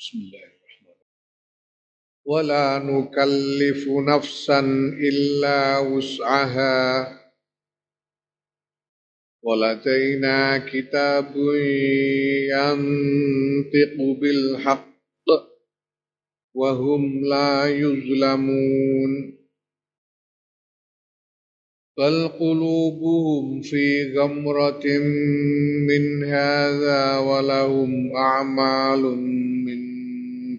بسم الله الرحمن الرحيم ولا نكلف نفسا إلا وسعها ولدينا كتاب ينطق بالحق وهم لا يظلمون بل قلوبهم في غمرة من هذا ولهم أعمال من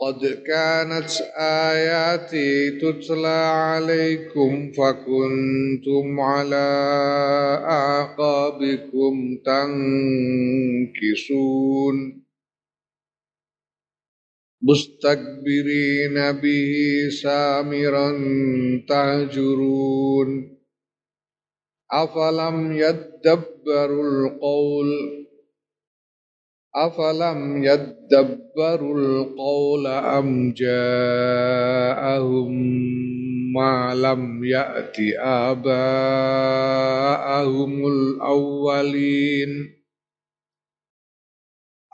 قد كانت آياتي تتلى عليكم فكنتم على أعقابكم تنكسون مستكبرين به سامرا تهجرون أفلم يدبروا القول afalam yaddabbarul qawla am ja'ahum ma lam ya'ti aba'ahumul awwalin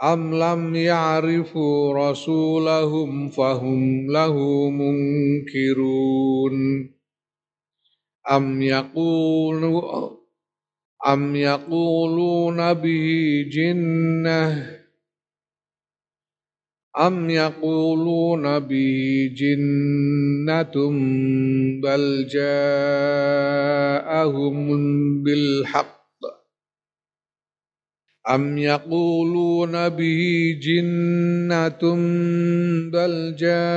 am lam ya'rifu rasulahum fahum lahu munkirun am yaqulu أم يقولون به جنة أم يقولون به جنة بل جاءهم بالحق أم يقولون به جنة بل جاءهم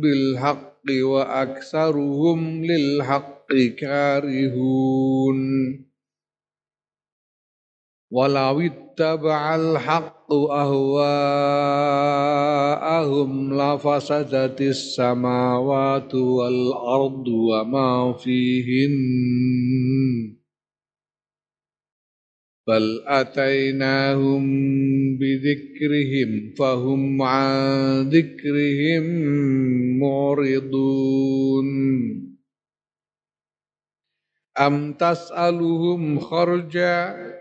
بالحق haqqi wa aksaruhum lil haqqi karihun. Walau ittaba'al haqqu ahwa'ahum lafasadatis samawati wal ardu wa ma fihin. بل أتيناهم بذكرهم فهم عن ذكرهم معرضون. أم تسألهم خرجا؟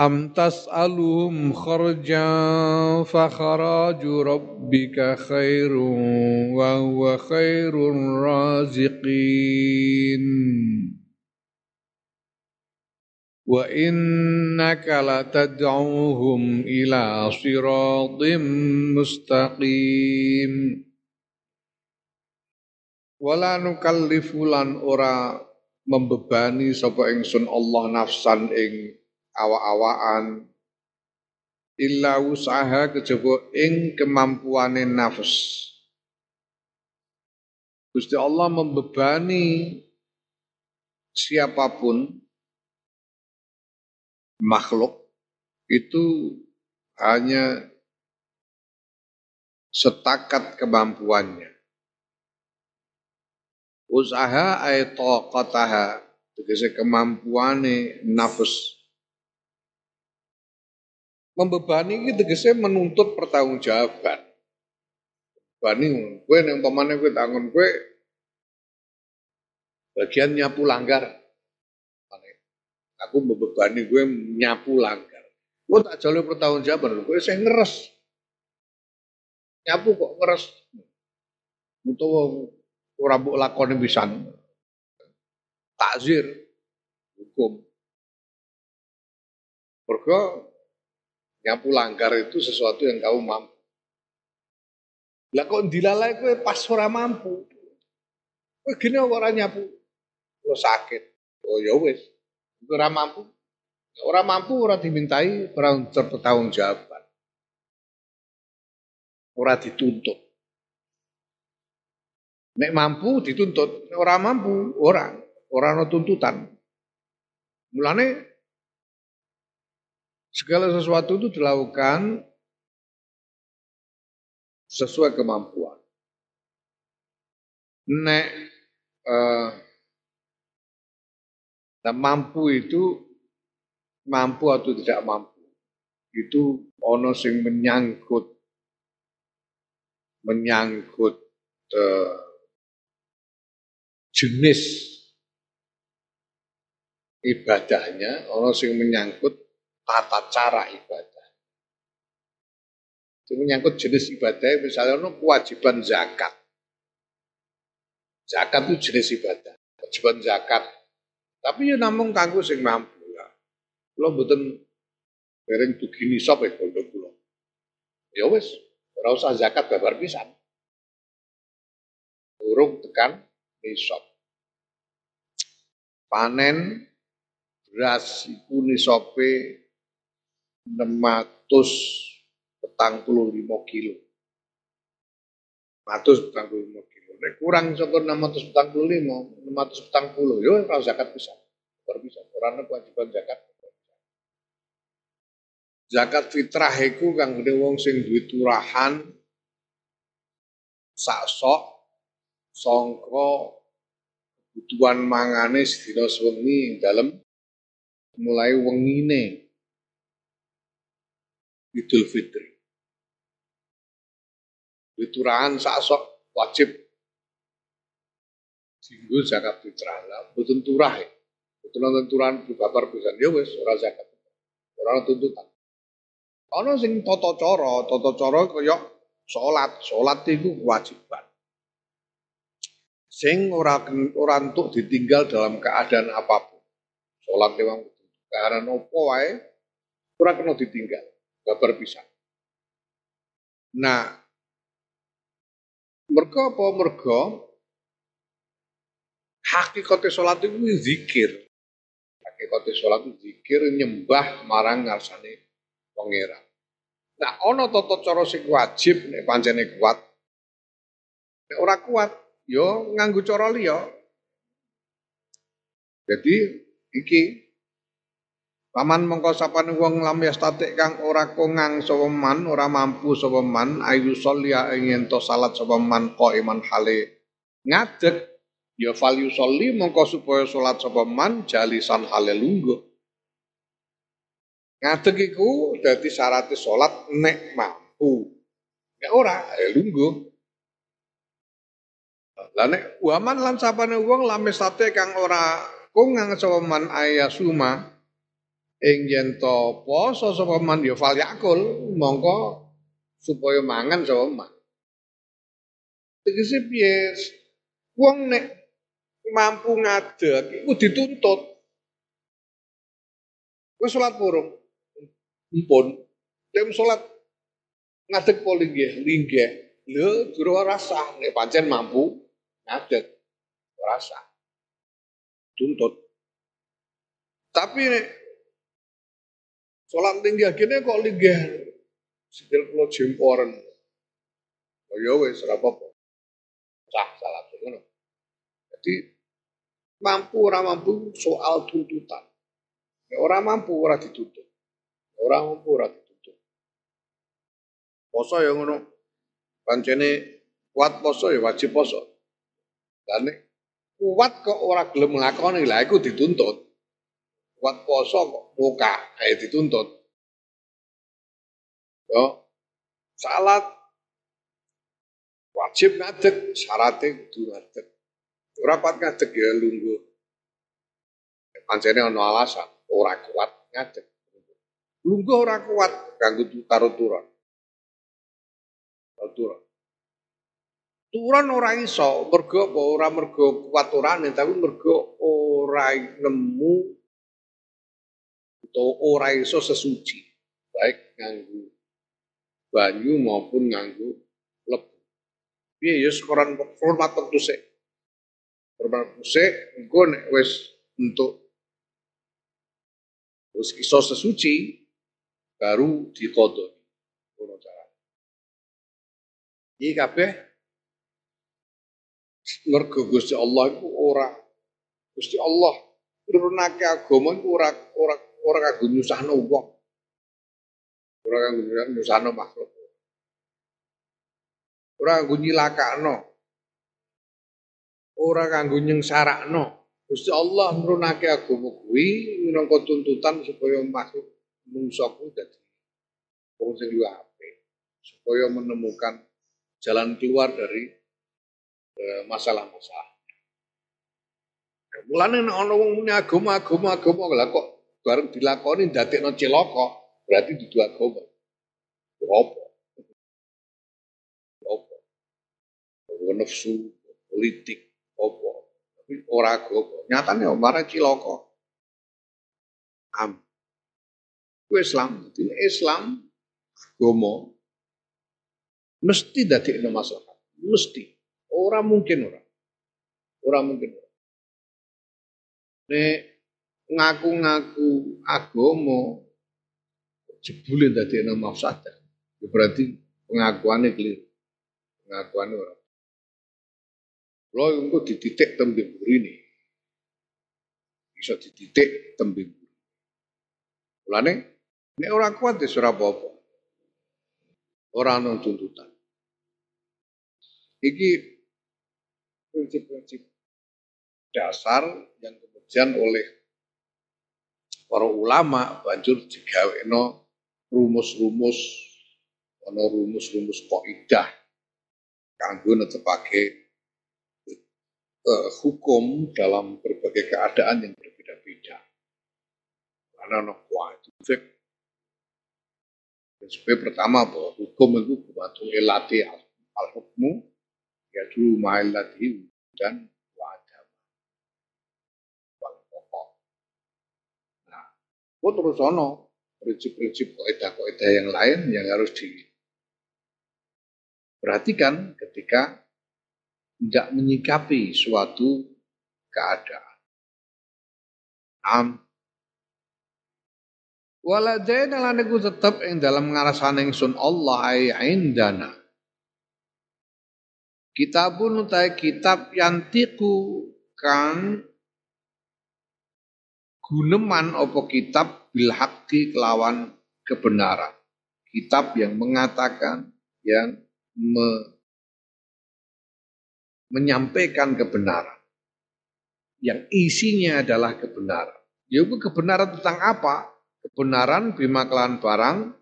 أم تسألهم خرجا فخراج ربك خير وهو خير الرازقين. wa innaka latad'uhum ila siratim mustaqim. Wala nukallifu lan ora membebani sapa ingsun Allah nafsan ing awa-awaan illa usaha kejaba ing kemampuane nafs Gusti Allah membebani siapa pun makhluk itu hanya setakat kemampuannya. Usaha ay taqataha tegese kemampuane nafs membebani iki tegese menuntut pertanggungjawaban. Bani kowe ning pamane kowe tangon kowe bagian nyapu aku membebani gue nyapu langgar gue tak jalur pertanggungjawaban gue saya ngeres nyapu kok ngeres utawa ora mbok lakoni pisan. Takzir hukum. Mergo nyapu langgar itu sesuatu yang kamu mampu. Lah kok dilalai kowe pas ora mampu. Kowe gini ora nyapu. Lo sakit. Oh ya wis. Ora mampu. Ora mampu ora dimintai ora bertanggung jawaban. Ora dituntut. Nek mampu dituntut, nek ora mampu ora, ora ana tuntutan. Mulane Segala sesuatu itu dilakukan sesuai kemampuan. Nek eh, nah mampu itu mampu atau tidak mampu itu ono sing menyangkut menyangkut eh, jenis ibadahnya, ono sing menyangkut tata cara ibadah. Itu menyangkut jenis ibadah, misalnya ono kewajiban zakat. Zakat itu jenis ibadah, kewajiban zakat. Tapi ya namun kanggo sing mampu ya. Kula mboten dereng begini sop ya kalau kula. Ya wis, ora usah zakat babar pisan. Urung tekan nisab. Panen beras iku nisabe 645 kilo. 645 kilo. Kurang saka 645, 640 yo ora zakat bisa. Ora bisa. Ora ana kewajiban zakat. Zakat fitrah iku kang gede wong sing duwe turahan sak sok sangka kebutuhan mangane sedina sewengi dalam mulai wengine Idul Fitri. Diturahan sok wajib singgung zakat fitrah lah, betul turah ya. Betul nonton turahan babar bisa ya wes ora zakat. Ora tuntutan. Ana sing tata cara, tata cara kaya salat, salat itu kewajiban. Sing ora ora untuk ditinggal dalam keadaan apa pun. Salat memang karena nopo wae ora kena ditinggal, babar pisan. Nah, mergo apa mergo hakikate salat itu zikir. Hakikate salat itu zikir nyembah marang ngarsane pangeran. Nah, ana tata cara sing wajib nek pancene kuat. Nek ora kuat, yo nganggo cara liya. Jadi iki Paman mengko sapane wong lam yastatik kang ora kongang sapa ora mampu sapa man ayu sholia ing to salat sapa man iman hale ngadeg ya fal yusolli mengko supaya salat sapa man jalisan hale lungguh. Ngadeg iku dadi syarat salat nek mampu. Nek ora ya lungguh. Lah nek waman lan sapane wong lame sate kang ora kongang sapa man ayasuma ing yen to poso sapa man ya fal yakul mongko supaya mangan sapa man. Tegese piye? Wong nek mampu ngadeg iku dituntut. Wis salat purung. Mpun. Dem salat ngadeg po linggih, linggih. Lho, durung nek pancen mampu ngadeg. Rasa. Tuntut. Tapi nek salat linggih kene kok linggih. Sikil kula jemporen. Oh ya wis ora. Sah ngono. Jadi mampu ora mampu soal tuntutan. Orang mampu ora dituntut. Orang mampu ora dituntut. Poso ya ngono. Pancene kuat poso ya wajib poso. Dan kuat kok ora gelem nglakoni lah iku dituntut. Kuat poso kok muka kayak dituntut. Yo, salat wajib ngadeg, syaratnya kudu ngadeg. Ora kuat ngadeg ya lungguh. Pancene ana alasan, ora kuat ngadeg. Lungguh ora kuat kanggo karo turun. Turun. Turun ora iso, mergo apa ora mergo kuat urane, tapi mergo ora nemu atau ora iso sesuci. Baik nganggo banyu maupun nganggo lebu. Piye ya sekoran hormat tentu sik. Hormat sik engko nek wis untuk Terus iso sesuci baru dikodok. Ngono cara. Iki kabeh mergo Gusti Allah iku ora Gusti Allah nurunake agama iku ora ora ora kanggo nyusahno wong. Ora kanggo nyusano makhluk. Ora kanggo nyilakakno. Ora kanggo nyengsakno. Gusti Allah nurunake agama kuwi minangka tuntutan supaya makhluk mungsaku dadi wong sing luwih apik supaya menemukan jalan keluar dari eh, masalah-masalah. Mulane nek ana wong muni agama agama lah kok bareng dilakoni ndadekno cilaka berarti dudu agama. Apa? Apa? Apa nafsu politik apa? Tapi ora agama. Nyatane marah cilaka. Am. Ku Islam, jadi Islam agama mesti dadekno masalah. Mesti. Ora mungkin ora. Ora mungkin ora. Nek ngaku-ngaku agama jebule dadekno mafsadah. Ya berarti pengakuannya keliru. Pengakuannya ora. Lo engko dididik tembe ini. Bisa dididik tembe mburi. Mulane nek ora kuat ya ora apa-apa. Ora ana tuntutan. Iki prinsip-prinsip dasar yang kemudian oleh para ulama banjur digawekno rumus-rumus ana rumus-rumus kaidah kanggo netepake uh, hukum dalam berbagai keadaan yang berbeda-beda. Karena ana kuatifik Prinsip pertama bahwa hukum itu batu elati al-hukmu ya dulu ma'ilati dan pokok. Nah, kok terus ono prinsip-prinsip kaidah-kaidah yang lain yang harus diperhatikan ketika tidak menyikapi suatu keadaan. Am. Waladaina lan iku tetep ing dalam ngarasane ingsun Allah ay indana. Kitabun utai kitab yantiku kang guneman opo kitab bil haqqi kelawan kebenaran. Kitab yang mengatakan yang me, menyampaikan kebenaran. Yang isinya adalah kebenaran. Ya kebenaran tentang apa? Kebenaran bima kelan barang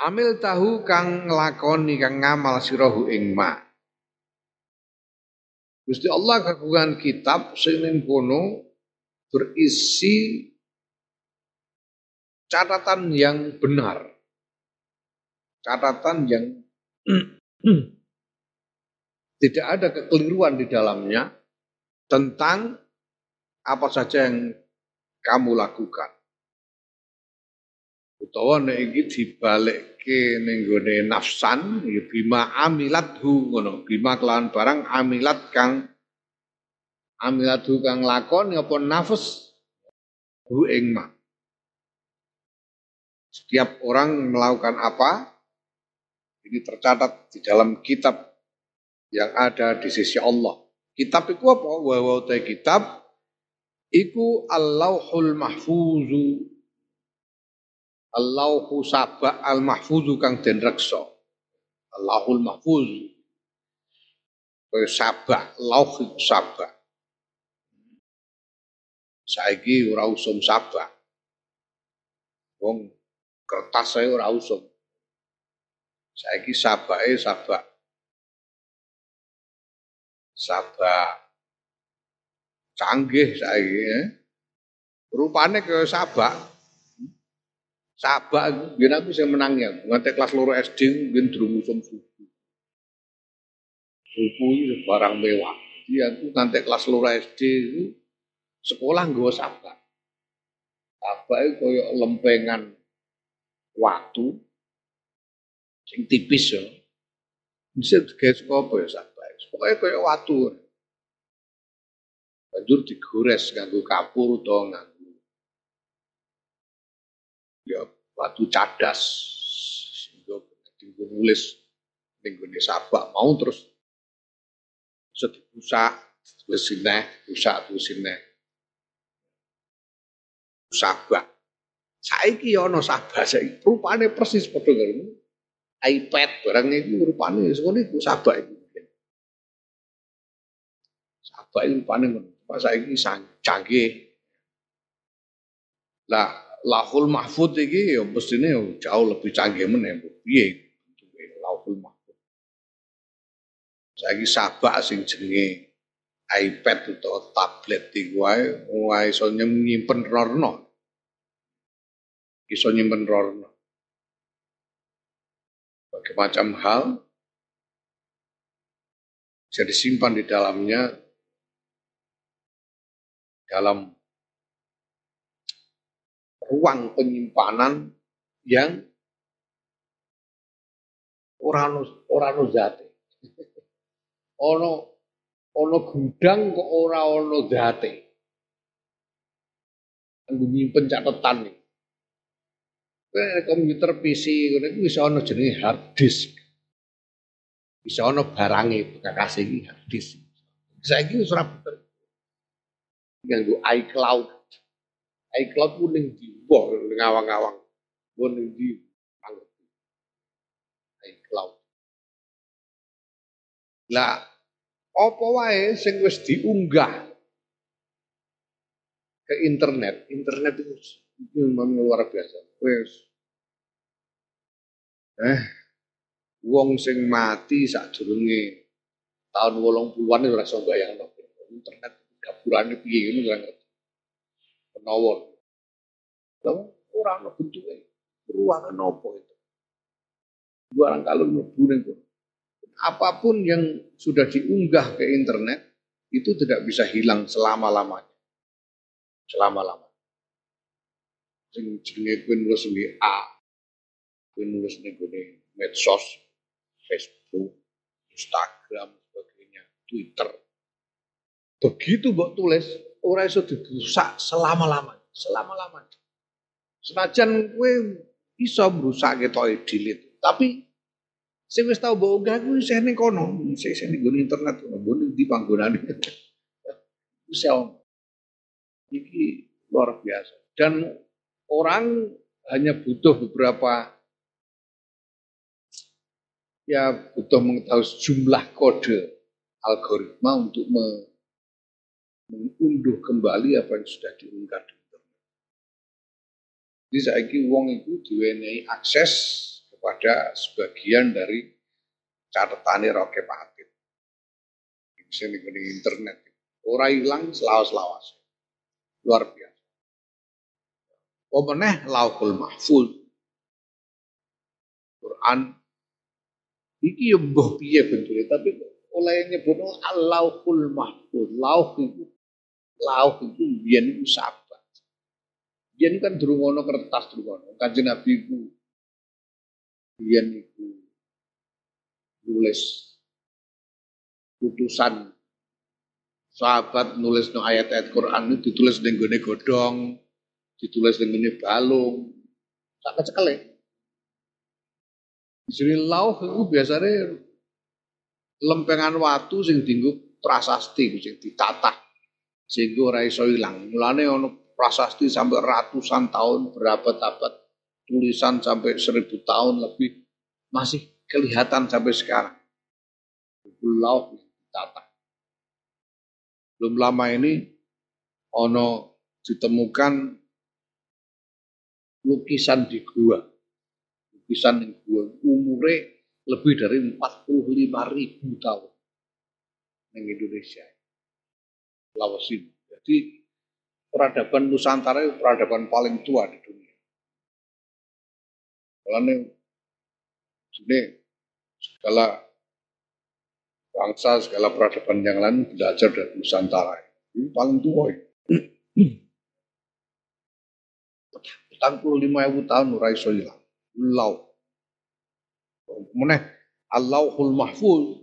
Amil tahu kang nglakoni kang ngamal sirahu ing ma. Gusti Allah kagungan kitab sing ning kono berisi catatan yang benar. Catatan yang tidak ada kekeliruan di dalamnya tentang apa saja yang kamu lakukan. Utawa nek iki dibalikke ning gone nafsan ya bima amilathu ngono, bima kelawan barang amilat kang amilathu kang lakon apa nafas hu ing. Setiap orang melakukan apa ini tercatat di dalam kitab yang ada di sisi Allah. Kitab itu apa? Wa kitab. Iku Allahul Mahfuzu. Allahu sabak al mahfuzu kang den reksa. Allahul Mahfuz kaya sabak lauh iku sabak. Saiki ora usum sabak. Wong kertas saya ora usum. Saiki sabake sabak sabak canggih saiki ya. Rupane ke sabak. Sabak biyen aku sing menang ya, kelas loro SD biyen durung usum suku. Suku itu barang mewah. Jadi aku kelas loro SD itu sekolah nggawa sabak. Sabak itu koyo lempengan waktu sing tipis ya. Bisa saka apa ya sabak. Pokoke koyo watu banjur digores nganggo kapur utawa nganggo ya batu cadas sehingga tinggal nulis ning sabak. Mau terus bisa dibusak tulis busak tulis sabak. Saiki ana Sabah saiki. Rupane persis padha karo iPad barang iku rupane ngono iku Sabah iku. Iku rupane ngono. Pak saiki canggih. Lah lahul mahfud iki ya mestine jauh lebih canggih meneh. Piye lahul mahfud. Saiki Sabah sing jenenge iPad atau tablet iku wae wae iso nyimpen rorno iso nyimpen rorno. Berbagai macam hal bisa disimpan di dalamnya dalam ruang penyimpanan yang orang orang zate. Ono ono gudang kok ora ono zate. Anggo nyimpen catatan nih komputer PC iku bisa ana jenenge hard disk. Bisa ana barange bekakase iki hard disk. Saiki wis ora. Nganggo iCloud. iCloud ku ning ndi? Wah, ngawang-ngawang. Mun ning ndi? iCloud. Lah, apa wae sing wis diunggah ke internet, internet itu, memang luar biasa wis eh wong sing mati sadurunge tahun 80-an ora iso bayangno internet gapurane piye ngono ngerti penawon lha ora ono bentuke. Ruangan apa itu. Barang kalau mlebu ning apa pun yang sudah diunggah ke internet itu tidak bisa hilang selama-lamanya. Selama-lamanya. Sing jenenge kowe nulis WA, kowe nulis ning medsos, Facebook, Instagram, sebagainya, Twitter. Begitu mbok tulis, ora iso dirusak selama-lamanya, selama-lamanya. Senajan kowe iso merusak ketoke delete, tapi sing wis tau mbok kuwi isih ning kono, isih isih ning internet, mbok di panggonane. Wis Iki luar biasa. Dan orang hanya butuh beberapa ya butuh mengetahui jumlah kode algoritma untuk mengunduh kembali apa yang sudah diunggah di internet. Jadi saya wong itu diwenehi akses kepada sebagian dari catatan Roke Patit. Bisa di internet. Orang hilang selawas-lawas. Luar biasa. Pemeneh lauhul mahfuz. Quran iki yo mbah piye bentuke tapi oleh nyebutno al-lauhul mahfuz. Lauh itu lauh itu biyen iku sahabat. Biyen kan durung ana kertas durung ana. Kanjeng Nabi iku biyen iku nulis putusan sahabat nulis no ayat-ayat Quran itu ditulis ning gone godhong ditulis dengan ini balung, tak kecekele. Jadi lauh itu biasanya lempengan watu sing dinggo prasasti sing ditata sehingga ora iso ilang. Mulane ono prasasti sampai ratusan tahun, berabad-abad, tulisan sampai seribu tahun lebih masih kelihatan sampai sekarang. Lauh ditata. Belum lama ini ono ditemukan lukisan di gua. Lukisan di gua umure lebih dari 45 ribu tahun di Indonesia. Lawasin. Jadi peradaban Nusantara itu peradaban paling tua di dunia. Karena ini segala bangsa, segala peradaban yang lain belajar dari Nusantara. Ini paling tua. Ya. lima ribu tahun ora iso. Lau. Meneh Allahul Mahfuz.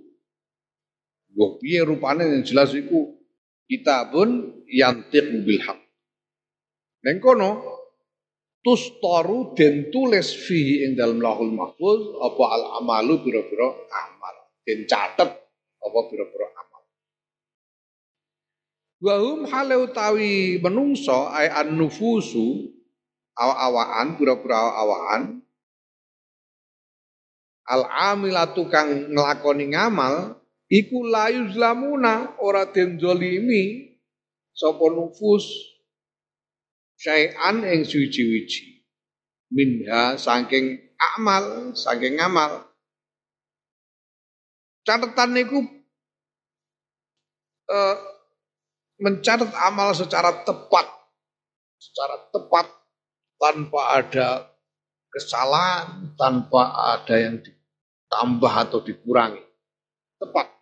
Gue piye rupane yang jelas iku kitabun yantiq bil haq. Neng kono tustoru den tulis fihi ing dalam lahul mahfuz apa al amalu biro-biro amal. Den catet apa biro-biro amal. Wahum hale utawi menungso ay an nufusu awak-awakan, pura-pura awak-awakan. Al-amilatu kang nglakoni ngamal iku layu zlamuna ora den zalimi sapa nufus syai'an ing suci-wici minha saking amal saking ngamal catatan niku uh, mencatat amal secara tepat secara tepat tanpa ada kesalahan tanpa ada yang di tambah atau dikurangi. Tepat.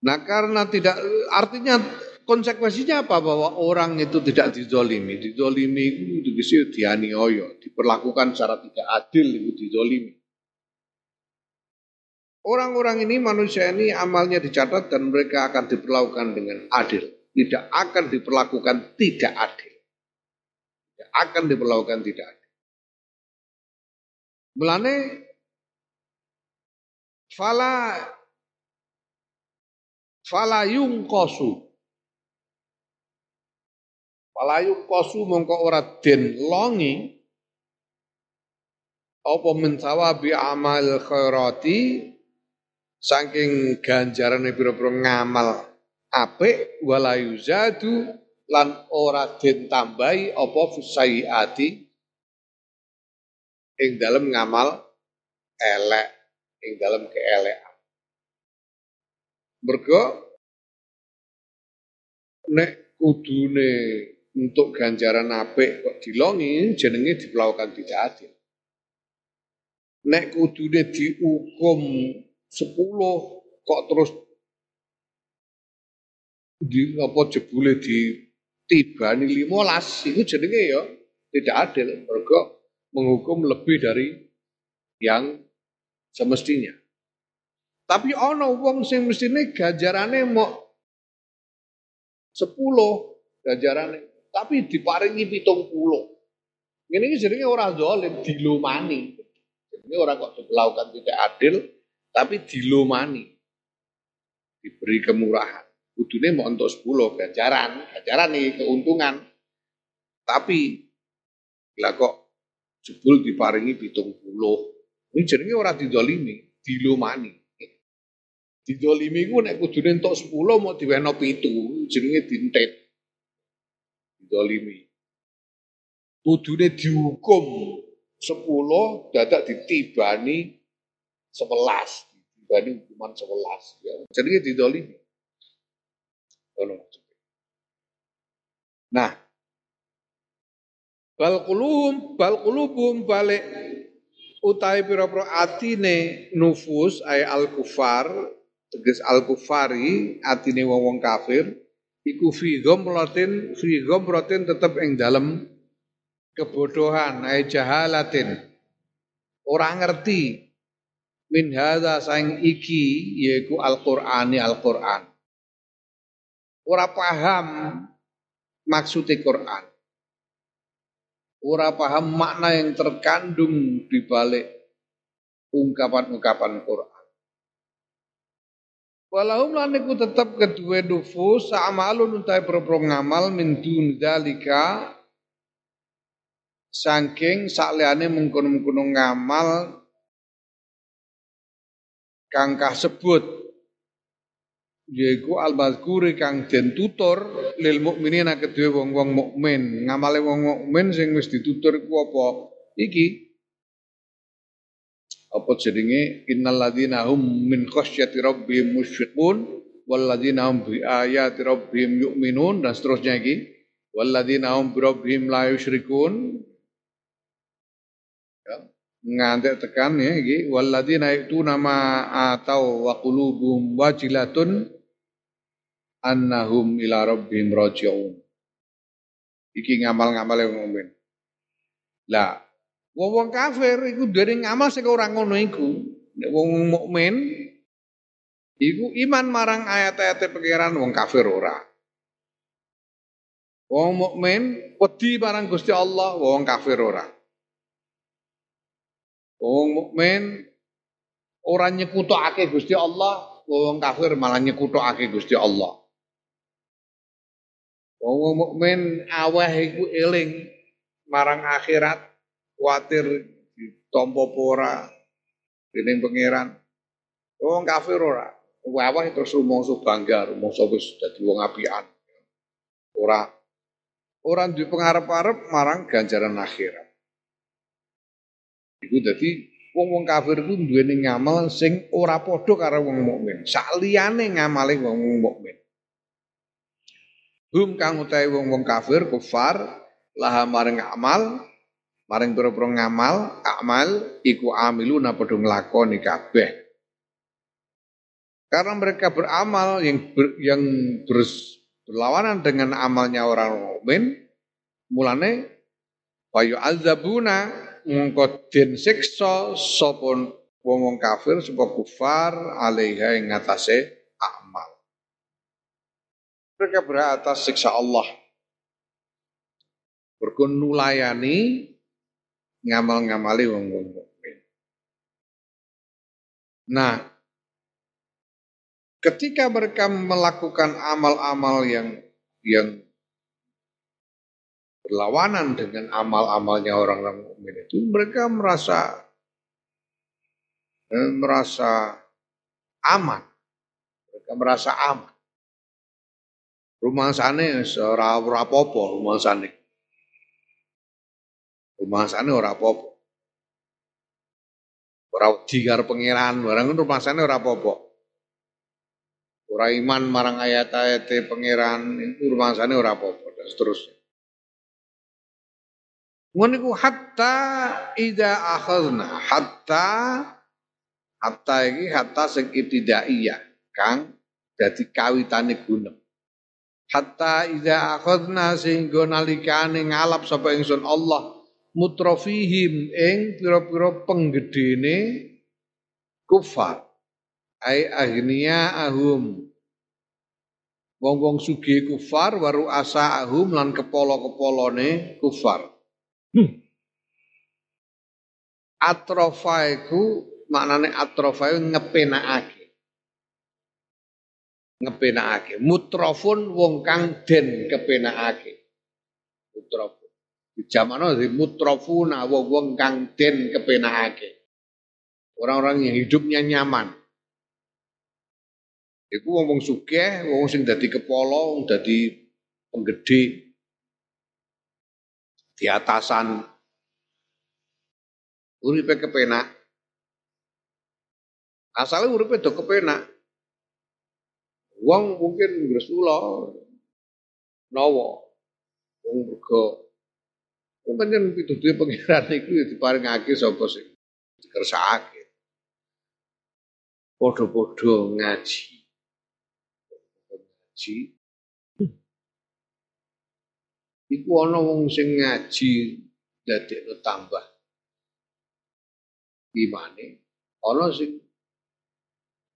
Nah karena tidak, artinya konsekuensinya apa? Bahwa orang itu tidak dizolimi. Dizolimi itu dianiaya, diperlakukan secara tidak adil itu dizolimi. Orang-orang ini, manusia ini amalnya dicatat dan mereka akan diperlakukan dengan adil. Tidak akan diperlakukan tidak adil. Tidak akan diperlakukan tidak adil. Mulane fala fala kosu Fala kosu mongko ora den longi apa min bi amal khairati saking ganjarane pira-pira ngamal apik wala yuzadu lan ora den tambahi apa fisayiati ing dalam ngamal elek ing dalam keelekan. Mergo nek kudune untuk ganjaran apik kok dilongi jenenge dipelawakan tidak adil. Nek kudune dihukum 10 kok terus di apa jebule di tibani 15 itu jenenge ya tidak adil. Mergo menghukum lebih dari yang semestinya. Tapi ono wong sing mestine gajarane mau sepuluh gajarane, tapi diparingi pitung puluh. Ini jadinya orang zalim dilumani. Ini orang kok melakukan tidak adil, tapi dilumani. Diberi kemurahan. Kudune mau untuk sepuluh gajaran, gajaran nih keuntungan. Tapi lah kok jebul diparingi pitung puluh. Ini jenenge ora didolimi, dilumani. Didolimi ku nek kudune entuk 10 mau diweno pitu, jenenge dintet. Didolimi. Kudune dihukum 10 dadak ditibani 11, ditibani hukuman 11 ya. Jenenge didolimi. Nah, Bal kulum, bal kulubum balik utai pira-pira atine nufus ay al kufar teges al kufari atine wong wong kafir iku fi gomrotin fi gomrotin tetep ing dalem kebodohan ay jahalatin. Orang ngerti min hadza saing iki yaiku al-Qur'ani Al-Qur'an. Ora paham maksudnya Quran. Ora paham makna yang terkandung di balik ungkapan-ungkapan Quran. Walahum lan iku tetep kedua nufus amalun untai propro ngamal min dun dalika saking sakliane mengkono-mengkono ngamal kang sebut yaiku al-mazkuri kang den tutur lil mukminina kedue wong-wong mukmin. Ngamale wong mukmin sing wis ditutur iku apa? Iki apa jenenge innal ladzina hum min khasyati rabbihim musyfiqun wal ladzina hum bi ayati rabbihim yu'minun dan seterusnya iki wal ladzina hum bi rabbihim la yusyrikun ya ngantek tekan ya iki wal ladzina itu nama atau wa qulubuhum wajilatun annahum ila rabbihim raji'un. Iki ngamal-ngamal yang mukmin. Lah, wong kafir iku dari ngamal sing ora ngono iku. Nek wong mukmin iku iman marang ayat-ayat pengiran wong kafir ora. Wong mukmin wedi marang Gusti Allah, wong kafir ora. Wong mukmin ora nyekutokake Gusti Allah, wong kafir malah nyekutokake Gusti Allah. Wong mukmin aweh iku eling marang akhirat, kuatir ditampa ora dening pangeran. Wong kafir ora. Wawah terus rumangsa bangga, rumangsa wis dadi wong apian. Ora ora duwe pengarep-arep marang ganjaran akhirat. Iku dadi wong-wong kafir iku duweni ngamal sing ora padha karo wong mukmin. Saliyane ngamale wong mukmin. Hum kang utahe wong-wong kafir kufar laha maring amal maring pira-pira ngamal amal iku amiluna padha nglakoni kabeh. Karena mereka beramal yang ber, yang ber, berlawanan dengan amalnya orang mukmin, mulane bayu azabuna mengko den siksa sapa wong kafir sapa kufar alaiha ing ngatasé amal. Mereka berat atas siksa Allah. Berkun nulayani ngamal-ngamali wong wong mukmin. Nah, ketika mereka melakukan amal-amal yang yang berlawanan dengan amal-amalnya orang-orang mukmin itu, mereka merasa eh, merasa aman. Mereka merasa aman. Rumah sana ora ora apa-apa rumah sana. Rumah sana ora apa-apa. Ora digar pangeran, barang rumah sana ora apa-apa. Ora iman marang ayat-ayat pangeran itu rumah sana ora apa-apa dan seterusnya. Ngono iku hatta ida akhadna hatta hatta iki hatta sing ibtidaiyah kang dadi kawitane gunem hatta idza akhadna sehingga nalikane ngalap sapa ingsun Allah mutrafihim ing pira-pira penggedene kufar ai agnia ahum wong-wong sugih kufar waru asa ahum lan kepolo-kepolone kufar hmm. atrofa iku maknane atrofa ngepenakake ngepenakake. Mutrofun wong kang den kepenakake. Mutrofun. Di zamano di mutrofuna wong wong kang den kepenakake. Orang-orang yang hidupnya nyaman. Iku wong wong sugih, wong sing dadi kepala, wong dadi penggede di atasan uripe kepenak. Asalnya uripe do kepenak. Wong mungkin Gresula nawa wong mergo wong pancen pituduhe pangeran iku ya diparingake sapa sing dikersakake. Padha-padha ngaji. Ngaji. Iku ana wong sing ngaji dadekno tambah imane, ana sing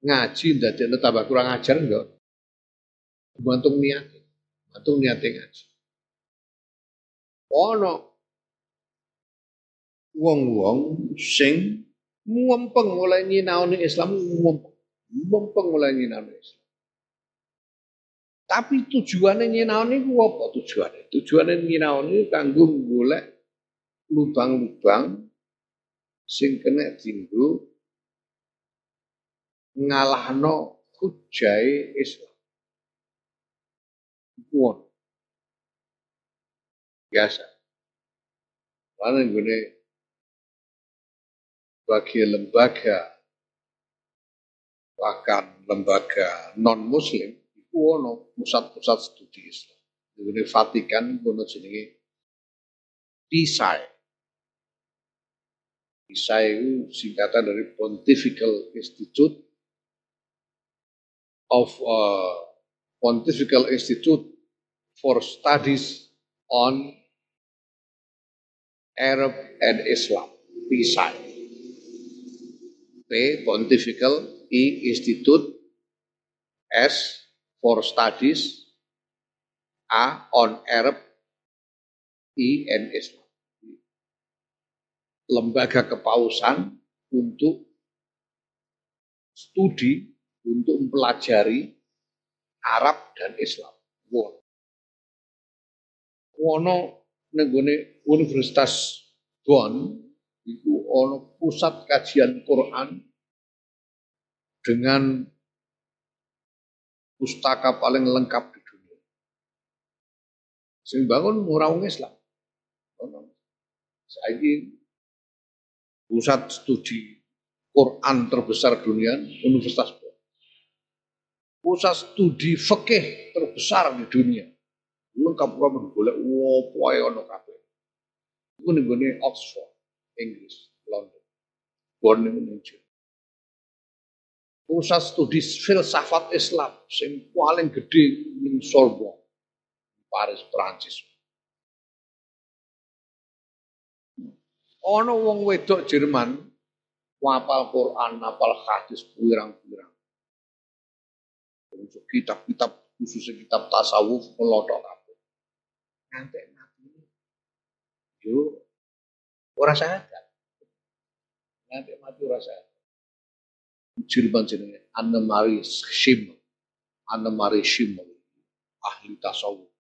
ngaji dadekno tambah kurang ajar enggak? Gumantung niat. Gumantung niat ngaji. Ono wong-wong sing mumpeng mulai nyinaoni Islam mumpeng, mumpeng mulai nyinaoni Islam. Tapi tujuannya nyinaoni ku apa tujuannya? Tujuannya nyinaoni kanggo golek lubang-lubang sing kena tinggu ngalahno hujai Islam. Kuon. Biasa. Karena gue bagi lembaga bahkan lembaga non muslim itu ono pusat-pusat studi Islam. Ini Vatikan ono jenenge PISAI. PISAI itu singkatan dari Pontifical Institute of uh, Pontifical Institute for Studies on Arab and Islam, PISAI. Pontifical I Institute S for Studies A on Arab I and Islam. Lembaga kepausan untuk studi untuk mempelajari Arab dan Islam. Wow. ono nenggone Universitas Bonn itu ono pusat kajian Quran dengan pustaka paling lengkap di dunia. Sing bangun orang Islam. Saya pusat studi Quran terbesar dunia Universitas. Pusat studi fikih terbesar di dunia. Lengkap kamu boleh wopo ono kabeh. Iku ning Oxford, Inggris, London. Bonn niku Pusat studi filsafat Islam sing paling gede ning Sorbonne, Paris, Prancis. Ono wong wedok Jerman wapal Quran, apal hadis pirang-pirang. Kitab-kitab khususnya kitab tasawuf melotok kabeh. Nanti mati. Yo ora sadar. Nanti mati ora sadar. Jerman jenenge Anne Marie Schimmel. Anne Marie Schimmel. Ahli tasawuf.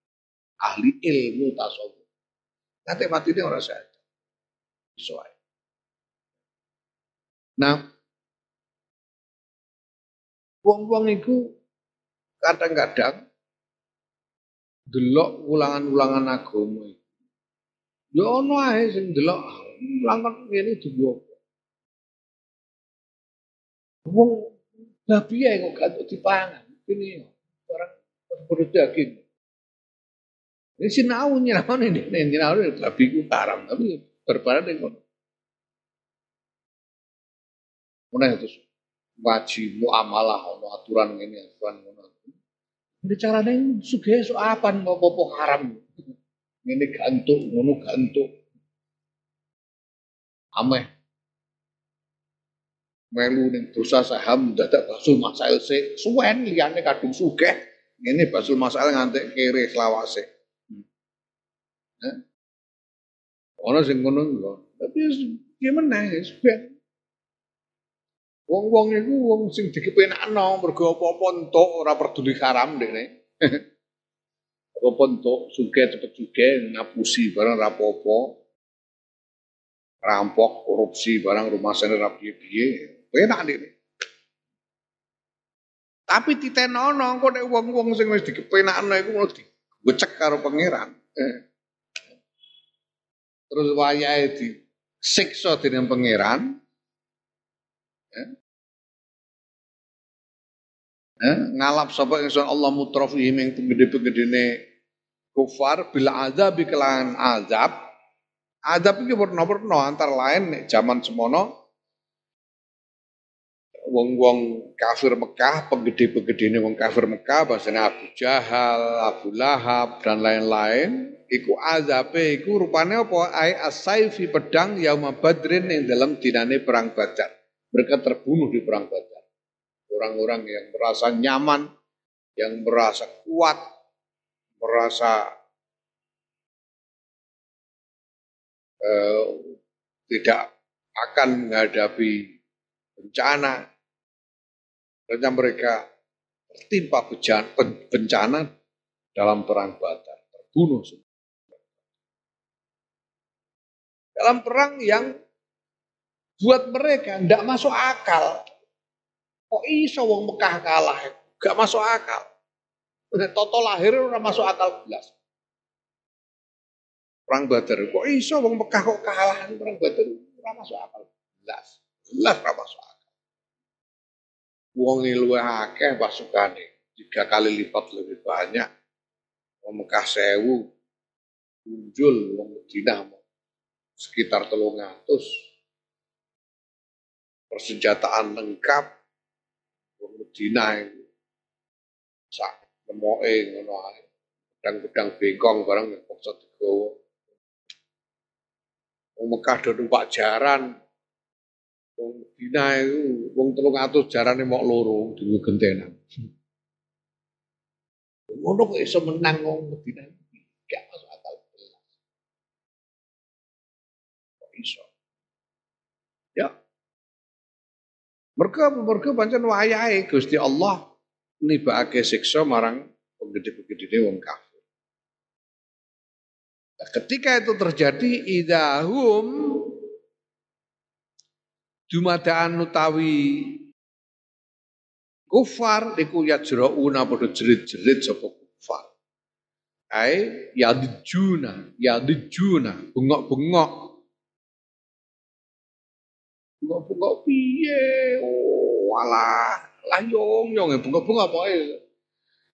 Ahli ilmu tasawuf. Nanti mati dia orang sadar. Soal. Nah, wong-wong itu kadang-kadang delok ulangan-ulangan agama itu. Ya ono ae sing delok ulangan ngene digowo. Wong babi ae kok gak dipangan. Ini orang perut daging. Ini sinau nyinau ini, sinau babi ku haram, tapi berbaran dengan Mana itu wajib muamalah ono aturan ini aturan ngono. Ini carane sugih so apa mau haram. Ini gantuk ngono gantuk. Ameh. Melu ning dosa saham dadak basul masail se suwen liyane kadung sugih. Ini basul masail ngantek kere selawase. Hmm. Ono sing ngono Tapi ya sebenarnya Wong-wong iku wong sing dikepenakno mergo apa-apa entuk ora peduli haram dekne. apa entuk sugih cepet sugih ngapusi barang ora apa-apa. Rampok, korupsi barang rumah sana ora piye-piye. Penak dekne. Tapi titenono kok nek wong-wong sing wis dikepenakno iku mau digocek karo pangeran. Eh. Terus wayahe di siksa dening pangeran, Eh? Eh? ngalap sapa ingsun Allah mutrafi ing penggede-penggedene kufar bila azab kelangan azab azab iki warna-warna antara lain zaman semono wong-wong kafir Mekah, penggede-penggedene wong kafir Mekah, bahasanya Abu Jahal, Abu Lahab dan lain-lain, iku azabe iku rupane apa? Ai asaifi pedang yauma badrin yang dalam dinane perang Badar. Mereka terbunuh di perang Badar. Orang-orang yang merasa nyaman, yang merasa kuat, merasa eh, tidak akan menghadapi bencana. Karena mereka tertimpa bencana dalam perang Badar, terbunuh semua. Dalam perang yang buat mereka ndak masuk akal. Kok iso wong Mekah kalah? Gak masuk akal. Toto lahir udah masuk akal belas. Perang Badar. Kok iso wong Mekah kok kalah perang Badar? Ora masuk akal. Belas. Belas ora masuk akal. Wong luwih akeh pasukane, tiga kali lipat lebih banyak. Wong Mekah sewu, muncul wong Madinah sekitar telung atus. Persenjataan lengkap. Medina itu sak nemoke ngono ae. Pedang-pedang bengkong barang yang paksa digawa wong Mekah do numpak jaran. Wong Medina itu wong 300 jarane mok loro dinggo gentenan. Ngono kok iso menang wong Medina gak masuk akal. Kok iso? Ya. Mereka mereka pancen wayahe Gusti Allah nibake siksa marang penggede-penggede wong kafir. Ketika itu terjadi idahum dumadaan utawi kufar iku yajrauna padha jerit-jerit sapa kufar. Ai yadjuna, yadjuna, bengok-bengok. Bengok-bengok piye? Oh, alah, lah yong yong bengok-bengok pokoke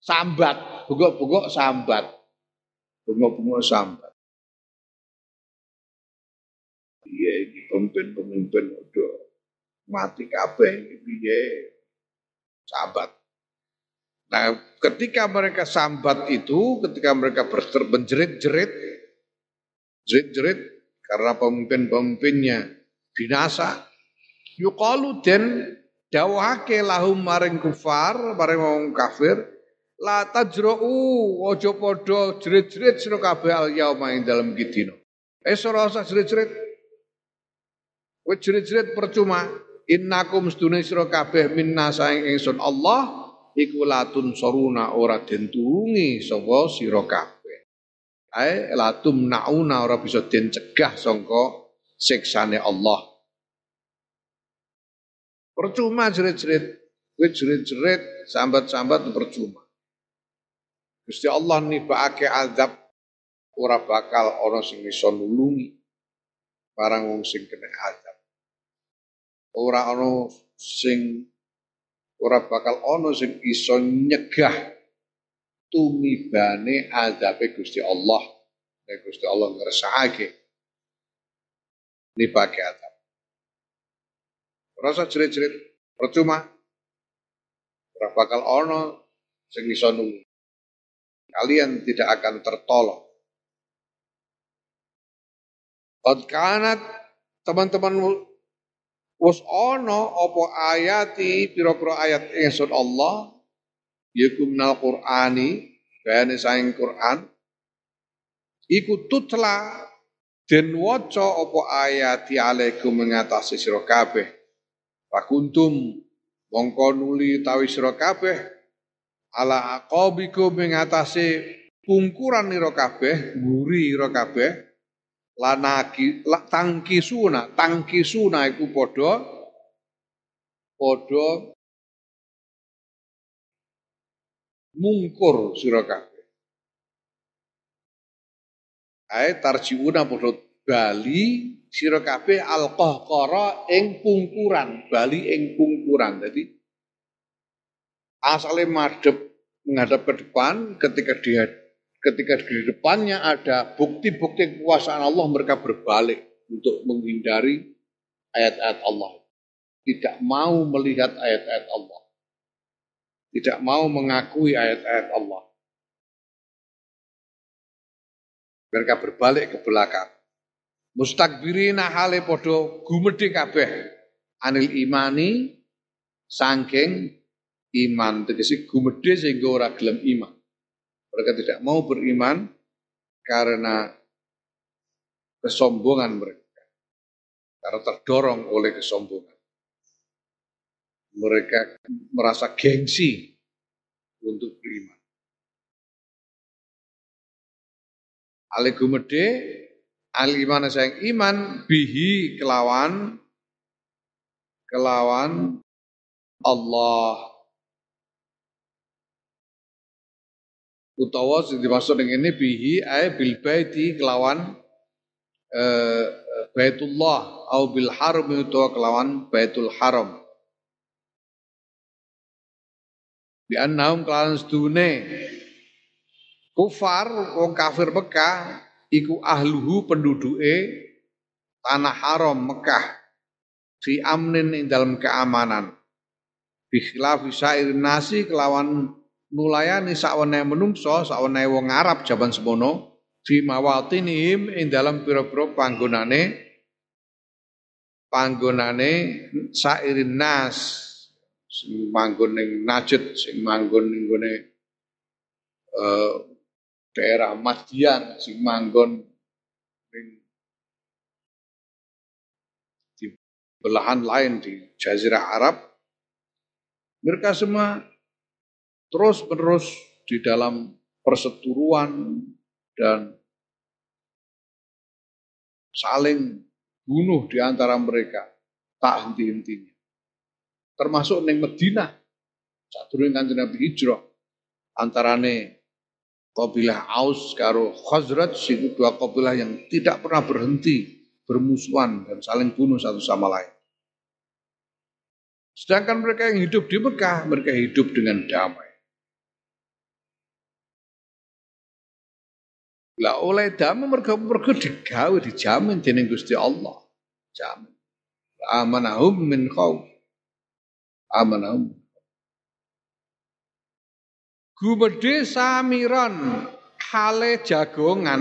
sambat, bengok-bengok sambat. Bengok-bengok sambat. Pemimpin-pemimpin udah mati kabeh piye sahabat. Nah, ketika mereka sambat itu, ketika mereka berjerit-jerit, jerit-jerit karena pemimpin-pemimpinnya binasa, yukalu den dawake lahum maring kufar, maring wong kafir, la tajra'u ojo podo jerit-jerit sira kabeh al yauma ing dalem kidina. Eh ora usah jerit-jerit. Kowe jerit-jerit percuma. Innakum sedune sira kabeh minna saing ingsun Allah iku latun soruna ora den tulungi sapa sira kabeh. Ae latum nauna ora bisa den cegah sangka siksane Allah. Percuma jerit-jerit, kowe jerit-jerit, sambat-sambat percuma. Gusti Allah nibakake azab ora bakal ana sing iso nulungi barang wong sing kena azab ora ana sing ora bakal ana sing iso nyegah tumibane azabe Gusti Allah. Nek Gusti Allah ngersakake nipake azab. Rasa jerit-jerit percuma. Ora bakal ana sing iso nunggu. Kalian tidak akan tertolong. Qad kanat teman-teman Wus ono opo ayati pira-pira ayat ingsun Allah? Yaiku minal Qur'ani bayane saing Qur'an. Iku tutla den waca apa ayati alaikum mengatasi sira kabeh. Pakuntum mongko nuli tawi sira kabeh. Ala aqabikum mengatasi pungkuran nira kabeh nguri ira kabeh lanaki tangkisuna tangkisuna iku padha padha mungkur sira kabeh. Ae tarjiuna padha bali sira kabeh alqahqara ing pungkuran bali ing pungkuran. Jadi asale madhep menghadap ke depan ketika dia ketika di depannya ada bukti-bukti kekuasaan Allah mereka berbalik untuk menghindari ayat-ayat Allah. Tidak mau melihat ayat-ayat Allah. Tidak mau mengakui ayat-ayat Allah. Mereka berbalik ke belakang. Mustakbirina hale podo gumedi kabeh anil imani sangking iman tegesi gumedi sehingga ora gelem iman. Mereka tidak mau beriman karena kesombongan mereka. Karena terdorong oleh kesombongan. Mereka merasa gengsi untuk beriman. Ali gumede, ali iman sayang iman, bihi kelawan, kelawan Allah utawa sing dimaksud dengan ini bihi ay bil baiti kelawan eh, Baitullah au bil haram utawa kelawan Baitul Haram. Bi annahum kelawan sedune kufar wong kafir Mekah iku ahluhu penduduke tanah haram Mekah fi amnin ing dalam keamanan. Bi khilafi sairin nasi kelawan nulayani sakwene menungso sakwene wong Arab jaman semono fi mawatinihim ing dalam pira-pira panggonane panggonane sairin nas sing manggon ning Najd sing manggon ning gone uh, daerah Madian sing manggon ning di belahan lain di Jazirah Arab. Mereka semua terus-menerus di dalam perseturuan dan saling bunuh di antara mereka tak henti-hentinya. Termasuk neng Medina saat kanjeng Nabi hijrah antarane kabilah Aus karo Khazraj itu dua kabilah yang tidak pernah berhenti bermusuhan dan saling bunuh satu sama lain. Sedangkan mereka yang hidup di Mekah, mereka hidup dengan damai. Lah oleh damai mereka mereka digawe dijamin dening Gusti Allah. Jamin. Amanahum min khauf. Amanahum. Gumede samiran hale jagongan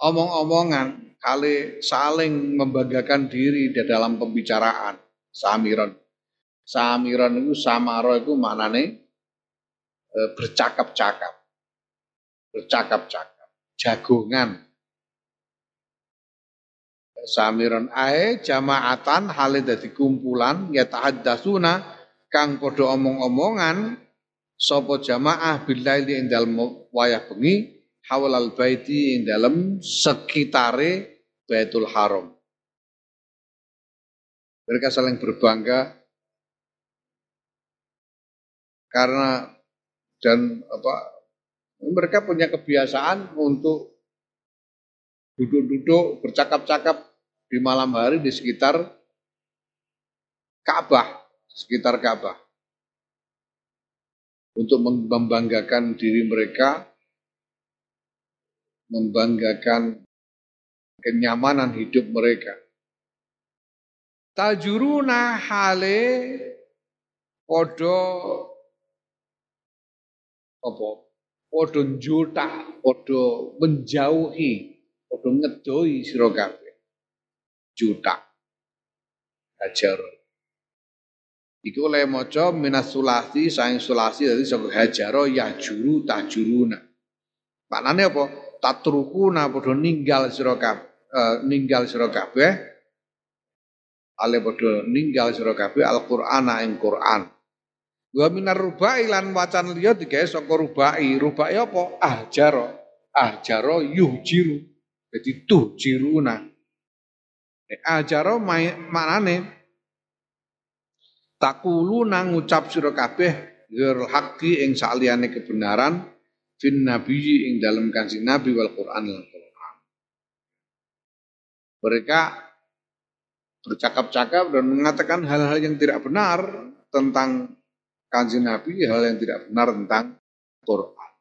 omong-omongan kali saling membanggakan diri di dalam pembicaraan Samiron. Samiron itu samaro itu maknane e, bercakap-cakap. Bercakap-cakap. Jagongan. Samiron ae jamaatan halid dadi kumpulan ya tahaddasuna kang padha omong-omongan sapa jamaah billaili ing dalem wayah bengi hawalal baiti ing dalem sekitare Baitul Haram. Mereka saling berbangga karena dan apa mereka punya kebiasaan untuk duduk-duduk bercakap-cakap di malam hari di sekitar Ka'bah, sekitar Ka'bah. Untuk membanggakan diri mereka, membanggakan kenyamanan hidup mereka tajuruna hale podo apa podo juta podo menjauhi podo ngedoi sira kabeh juta hajar Iku oleh maca minas sulasi saing sulasi dadi saka hajaro ya juru. Maknane apa? Tatrukuna padha ninggal sira kabeh uh, ninggal sira kabeh ale padha ninggal sira kabeh Al-Qur'ana ing Qur'an. Wa minar rubai lan wacan liya digawe saka rubai. Rubai apa? Ahjaro. Ahjaro yuhjiru. Jadi tuh jiruna. Ahjaro maknane takulu nang ngucap sira kabeh ghair haqqi ing saliyane kebenaran fin nabi ing dalam kanjeng nabi wal Qur'an lan Qur'an. Mereka bercakap-cakap dan mengatakan hal-hal yang tidak benar tentang kanjeng Nabi, hal yang tidak benar tentang Quran.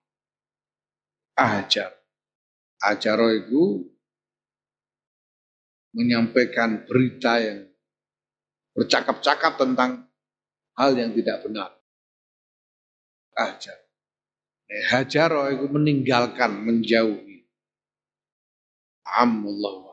Ajar. Ajar itu menyampaikan berita yang bercakap-cakap tentang hal yang tidak benar. Ajar. Hajar itu meninggalkan, menjauhi. Amullah